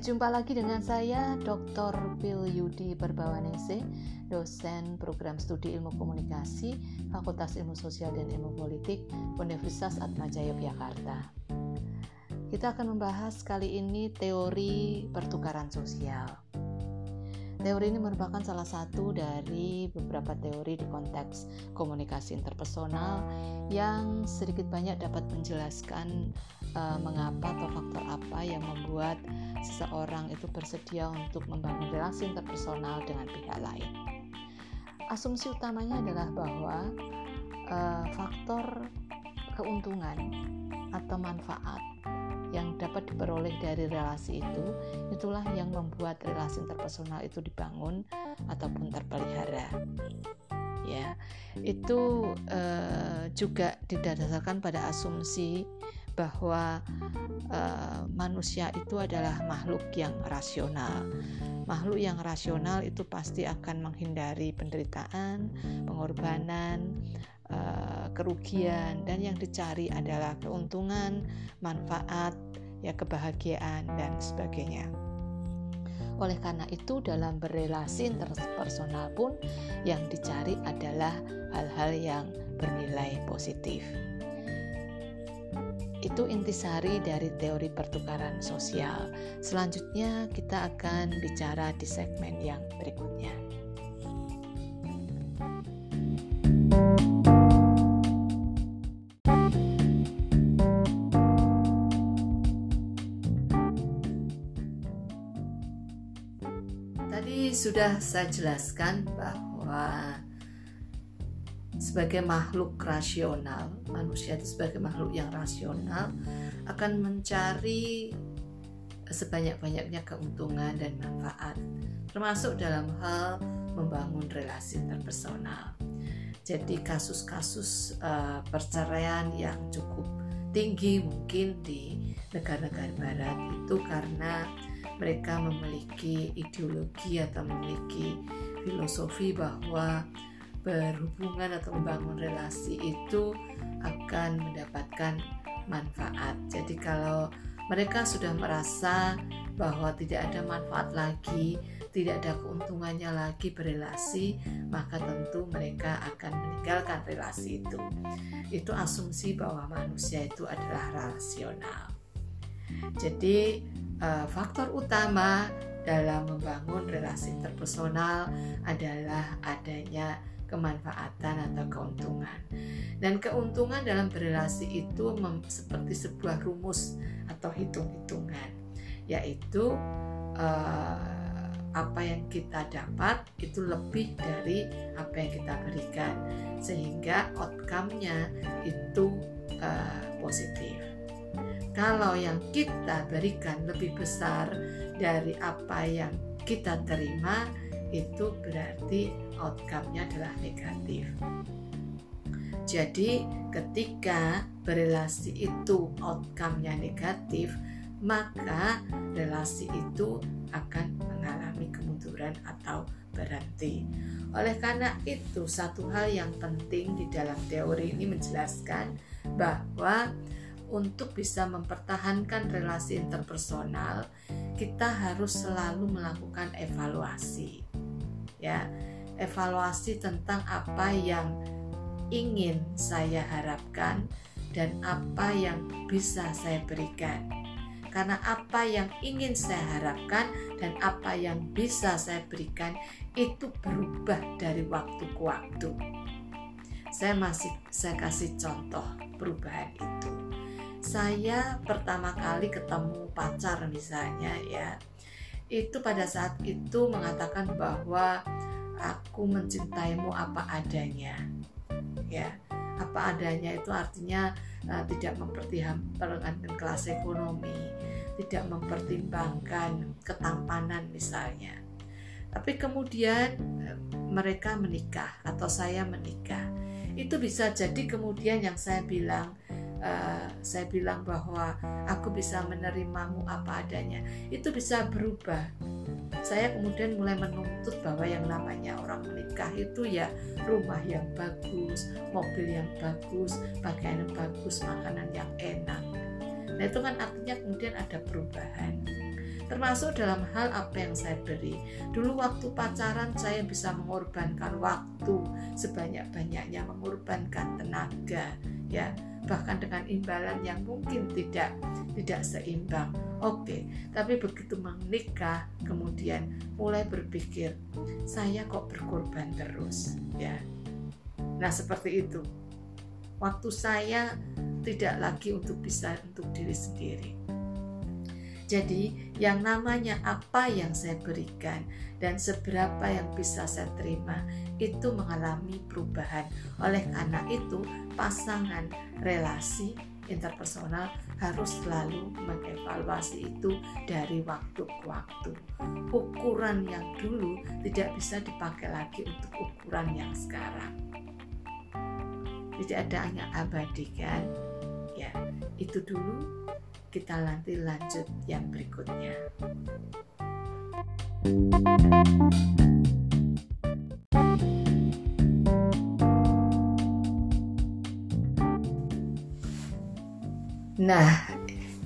jumpa lagi dengan saya Dr. Pil Yudi Perbawanese, dosen program studi ilmu komunikasi, Fakultas Ilmu Sosial dan Ilmu Politik, Universitas Atmajaya Yogyakarta. Kita akan membahas kali ini teori pertukaran sosial. Teori ini merupakan salah satu dari beberapa teori di konteks komunikasi interpersonal yang sedikit banyak dapat menjelaskan uh, mengapa atau faktor apa yang membuat seseorang itu bersedia untuk membangun relasi interpersonal dengan pihak lain. Asumsi utamanya adalah bahwa uh, faktor keuntungan atau manfaat yang dapat diperoleh dari relasi itu itulah yang membuat relasi interpersonal itu dibangun ataupun terpelihara ya itu uh, juga didasarkan pada asumsi bahwa uh, manusia itu adalah makhluk yang rasional. Makhluk yang rasional itu pasti akan menghindari penderitaan, pengorbanan, Eh, kerugian dan yang dicari adalah keuntungan, manfaat, ya kebahagiaan dan sebagainya. Oleh karena itu dalam berrelasi interpersonal pun yang dicari adalah hal-hal yang bernilai positif. Itu intisari dari teori pertukaran sosial. Selanjutnya kita akan bicara di segmen yang berikutnya. sudah saya jelaskan bahwa sebagai makhluk rasional, manusia itu sebagai makhluk yang rasional akan mencari sebanyak-banyaknya keuntungan dan manfaat, termasuk dalam hal membangun relasi interpersonal. Jadi kasus-kasus uh, perceraian yang cukup tinggi mungkin di negara-negara barat itu karena mereka memiliki ideologi atau memiliki filosofi bahwa berhubungan atau membangun relasi itu akan mendapatkan manfaat. Jadi kalau mereka sudah merasa bahwa tidak ada manfaat lagi, tidak ada keuntungannya lagi berrelasi, maka tentu mereka akan meninggalkan relasi itu. Itu asumsi bahwa manusia itu adalah rasional. Jadi uh, faktor utama dalam membangun relasi interpersonal adalah adanya kemanfaatan atau keuntungan. Dan keuntungan dalam berrelasi itu seperti sebuah rumus atau hitung-hitungan, yaitu uh, apa yang kita dapat itu lebih dari apa yang kita berikan, sehingga outcome-nya itu uh, positif. Kalau yang kita berikan lebih besar dari apa yang kita terima, itu berarti outcome-nya adalah negatif. Jadi, ketika berelasi itu outcome-nya negatif, maka relasi itu akan mengalami kemunduran atau berhenti. Oleh karena itu, satu hal yang penting di dalam teori ini menjelaskan bahwa untuk bisa mempertahankan relasi interpersonal, kita harus selalu melakukan evaluasi. Ya, evaluasi tentang apa yang ingin saya harapkan dan apa yang bisa saya berikan. Karena apa yang ingin saya harapkan dan apa yang bisa saya berikan itu berubah dari waktu ke waktu. Saya masih saya kasih contoh perubahan itu saya pertama kali ketemu pacar misalnya ya itu pada saat itu mengatakan bahwa aku mencintaimu apa adanya. Ya apa adanya itu artinya uh, tidak mempertimbangkan kelas ekonomi tidak mempertimbangkan ketampanan misalnya. Tapi kemudian uh, mereka menikah atau saya menikah. Itu bisa jadi kemudian yang saya bilang uh, saya bilang bahwa aku bisa menerimamu apa adanya itu bisa berubah saya kemudian mulai menuntut bahwa yang namanya orang menikah itu ya rumah yang bagus, mobil yang bagus, pakaian yang bagus, makanan yang enak. Nah itu kan artinya kemudian ada perubahan. termasuk dalam hal apa yang saya beri. Dulu waktu pacaran saya bisa mengorbankan waktu sebanyak-banyaknya, mengorbankan tenaga, ya bahkan dengan imbalan yang mungkin tidak tidak seimbang. Oke, tapi begitu menikah kemudian mulai berpikir saya kok berkorban terus, ya. Nah, seperti itu. Waktu saya tidak lagi untuk bisa untuk diri sendiri. Jadi, yang namanya apa yang saya berikan dan seberapa yang bisa saya terima itu mengalami perubahan. Oleh karena itu, pasangan relasi interpersonal harus selalu mengevaluasi itu dari waktu ke waktu. Ukuran yang dulu tidak bisa dipakai lagi untuk ukuran yang sekarang. Tidak ada yang abadi kan? Ya, itu dulu kita nanti lanjut yang berikutnya. Nah,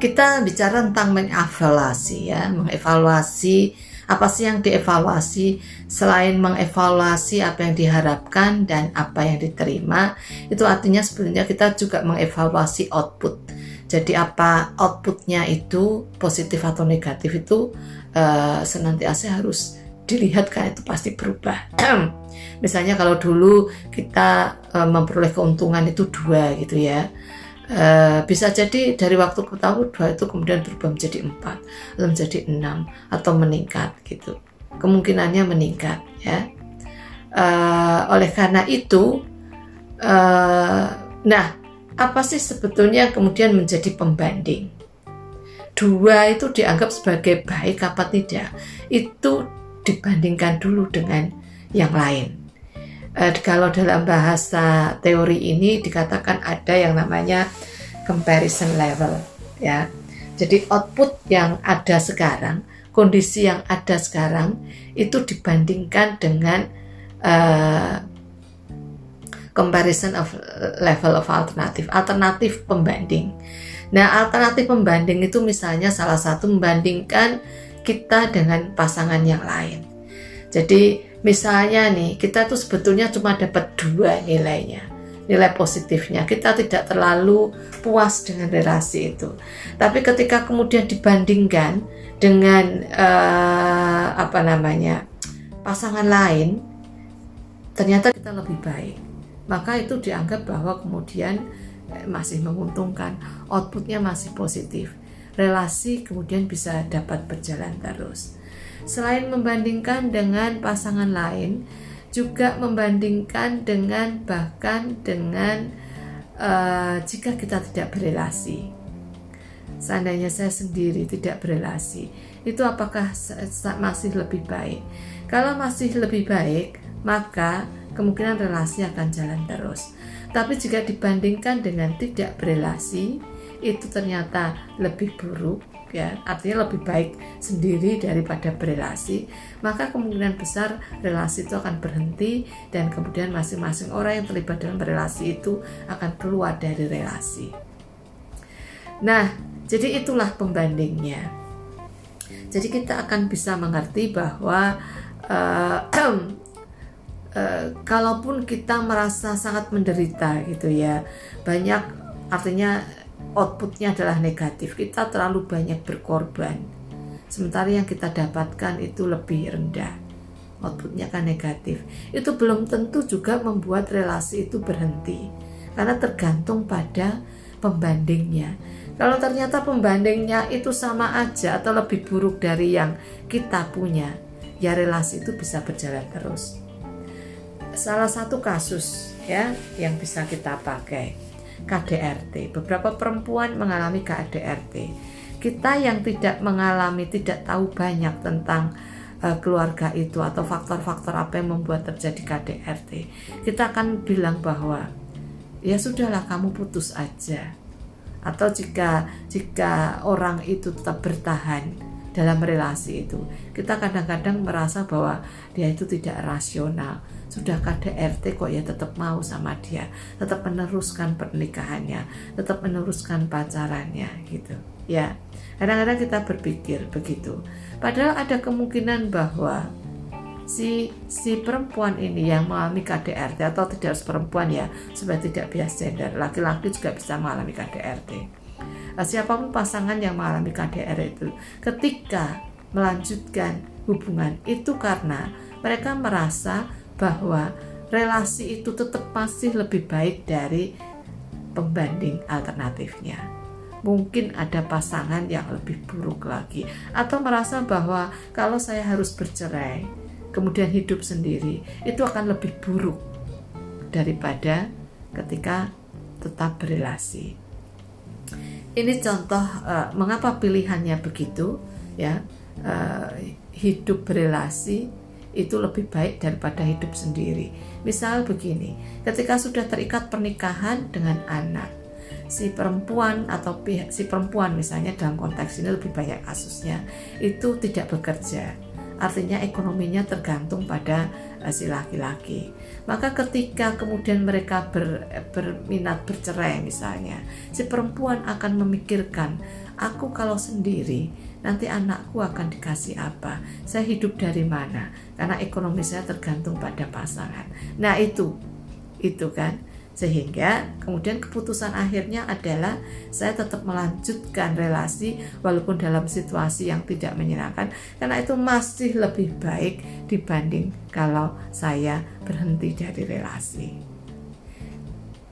kita bicara tentang mengevaluasi ya, mengevaluasi apa sih yang dievaluasi selain mengevaluasi apa yang diharapkan dan apa yang diterima itu artinya sebenarnya kita juga mengevaluasi output jadi apa outputnya itu positif atau negatif itu uh, senantiasa harus dilihat kan itu pasti berubah. Misalnya kalau dulu kita uh, memperoleh keuntungan itu dua gitu ya. Uh, bisa jadi dari waktu ke tahun dua itu kemudian berubah menjadi empat atau menjadi enam atau meningkat gitu kemungkinannya meningkat ya uh, oleh karena itu uh, nah apa sih sebetulnya kemudian menjadi pembanding? Dua itu dianggap sebagai baik apa tidak? Itu dibandingkan dulu dengan yang lain. E, kalau dalam bahasa teori ini dikatakan ada yang namanya comparison level, ya. Jadi output yang ada sekarang, kondisi yang ada sekarang itu dibandingkan dengan uh, comparison of level of alternative, alternatif pembanding. Nah, alternatif pembanding itu misalnya salah satu membandingkan kita dengan pasangan yang lain. Jadi, misalnya nih, kita tuh sebetulnya cuma dapat dua nilainya. Nilai positifnya, kita tidak terlalu puas dengan relasi itu. Tapi ketika kemudian dibandingkan dengan uh, apa namanya pasangan lain, ternyata kita lebih baik maka itu dianggap bahwa kemudian eh, masih menguntungkan, outputnya masih positif. Relasi kemudian bisa dapat berjalan terus. Selain membandingkan dengan pasangan lain, juga membandingkan dengan bahkan dengan uh, jika kita tidak berelasi. Seandainya saya sendiri tidak berelasi, itu apakah masih lebih baik? Kalau masih lebih baik, maka kemungkinan relasi akan jalan terus. Tapi jika dibandingkan dengan tidak berelasi, itu ternyata lebih buruk ya, artinya lebih baik sendiri daripada berelasi, maka kemungkinan besar relasi itu akan berhenti dan kemudian masing-masing orang yang terlibat dalam relasi itu akan keluar dari relasi. Nah, jadi itulah pembandingnya. Jadi kita akan bisa mengerti bahwa uh, Uh, kalaupun kita merasa sangat menderita gitu ya banyak artinya outputnya adalah negatif. Kita terlalu banyak berkorban. Sementara yang kita dapatkan itu lebih rendah. Outputnya kan negatif. Itu belum tentu juga membuat relasi itu berhenti. Karena tergantung pada pembandingnya. Kalau ternyata pembandingnya itu sama aja atau lebih buruk dari yang kita punya ya relasi itu bisa berjalan terus. Salah satu kasus ya yang bisa kita pakai KDRT. Beberapa perempuan mengalami KDRT. Kita yang tidak mengalami, tidak tahu banyak tentang uh, keluarga itu atau faktor-faktor apa yang membuat terjadi KDRT. Kita akan bilang bahwa ya sudahlah kamu putus aja. Atau jika jika orang itu tetap bertahan dalam relasi itu, kita kadang-kadang merasa bahwa dia itu tidak rasional sudah KDRT kok ya tetap mau sama dia. Tetap meneruskan pernikahannya. Tetap meneruskan pacarannya gitu. Ya kadang-kadang kita berpikir begitu. Padahal ada kemungkinan bahwa si si perempuan ini yang mengalami KDRT atau tidak harus perempuan ya supaya tidak bias gender laki-laki juga bisa mengalami KDRT nah, siapa pun pasangan yang mengalami KDR itu ketika melanjutkan hubungan itu karena mereka merasa bahwa relasi itu tetap masih lebih baik dari pembanding alternatifnya. Mungkin ada pasangan yang lebih buruk lagi, atau merasa bahwa kalau saya harus bercerai, kemudian hidup sendiri, itu akan lebih buruk daripada ketika tetap berrelasi. Ini contoh uh, mengapa pilihannya begitu, ya uh, hidup berelasi itu lebih baik daripada hidup sendiri. Misal begini, ketika sudah terikat pernikahan dengan anak, si perempuan atau pihak si perempuan misalnya dalam konteks ini lebih banyak kasusnya itu tidak bekerja. Artinya ekonominya tergantung pada uh, si laki-laki. Maka ketika kemudian mereka ber, berminat bercerai misalnya, si perempuan akan memikirkan, aku kalau sendiri nanti anakku akan dikasih apa, saya hidup dari mana, karena ekonomi saya tergantung pada pasangan. Nah itu, itu kan, sehingga kemudian keputusan akhirnya adalah saya tetap melanjutkan relasi walaupun dalam situasi yang tidak menyenangkan. Karena itu masih lebih baik dibanding kalau saya berhenti dari relasi.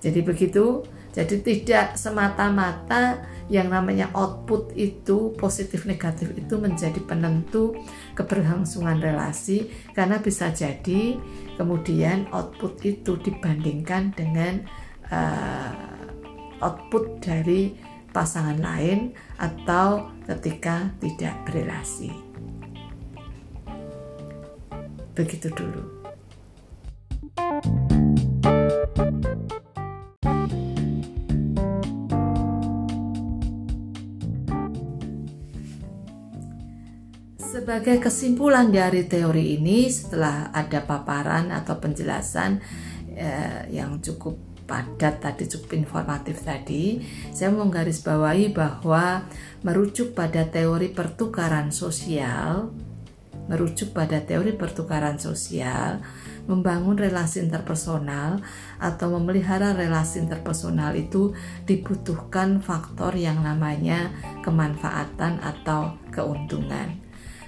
Jadi begitu, jadi tidak semata-mata yang namanya output itu positif negatif itu menjadi penentu keberlangsungan relasi karena bisa jadi kemudian output itu dibandingkan dengan uh, output dari pasangan lain atau ketika tidak berrelasi. Begitu dulu. Sebagai kesimpulan dari teori ini, setelah ada paparan atau penjelasan eh, yang cukup padat tadi, cukup informatif tadi, saya mau garis bawahi bahwa merujuk pada teori pertukaran sosial, merujuk pada teori pertukaran sosial, membangun relasi interpersonal atau memelihara relasi interpersonal itu dibutuhkan faktor yang namanya kemanfaatan atau keuntungan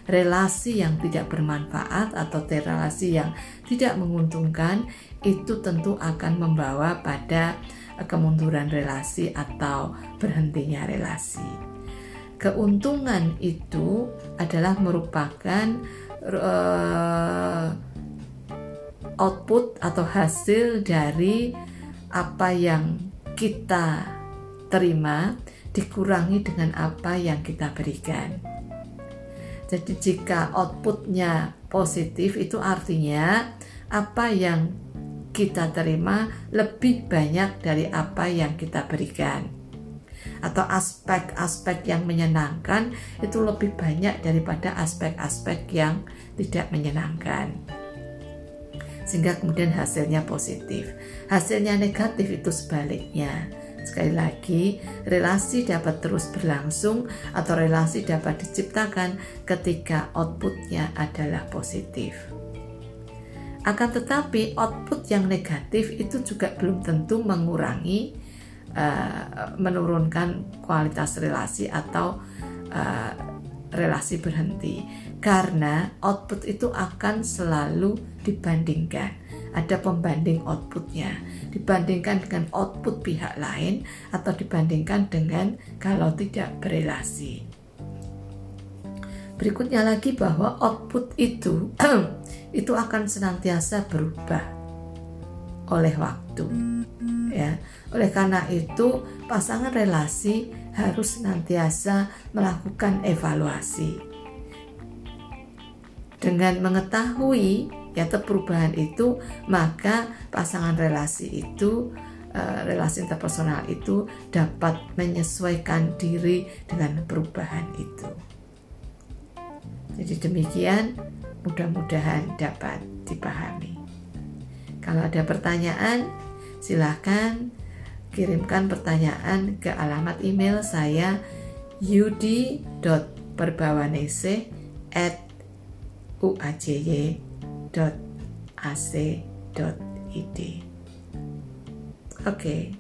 relasi yang tidak bermanfaat atau relasi yang tidak menguntungkan itu tentu akan membawa pada kemunduran relasi atau berhentinya relasi. Keuntungan itu adalah merupakan uh, output atau hasil dari apa yang kita terima dikurangi dengan apa yang kita berikan. Jadi jika outputnya positif itu artinya apa yang kita terima lebih banyak dari apa yang kita berikan. Atau aspek-aspek yang menyenangkan itu lebih banyak daripada aspek-aspek yang tidak menyenangkan. Sehingga kemudian hasilnya positif. Hasilnya negatif itu sebaliknya Sekali lagi, relasi dapat terus berlangsung atau relasi dapat diciptakan ketika outputnya adalah positif. Akan tetapi, output yang negatif itu juga belum tentu mengurangi, uh, menurunkan kualitas relasi atau uh, relasi berhenti, karena output itu akan selalu dibandingkan ada pembanding outputnya dibandingkan dengan output pihak lain atau dibandingkan dengan kalau tidak berelasi. Berikutnya lagi bahwa output itu itu akan senantiasa berubah oleh waktu. Ya, oleh karena itu pasangan relasi harus senantiasa melakukan evaluasi. Dengan mengetahui yaitu perubahan itu maka pasangan relasi itu uh, relasi interpersonal itu dapat menyesuaikan diri dengan perubahan itu. Jadi demikian mudah-mudahan dapat dipahami. Kalau ada pertanyaan, silahkan kirimkan pertanyaan ke alamat email saya yudi.perbawanese at uajy.ac.id Oke, okay.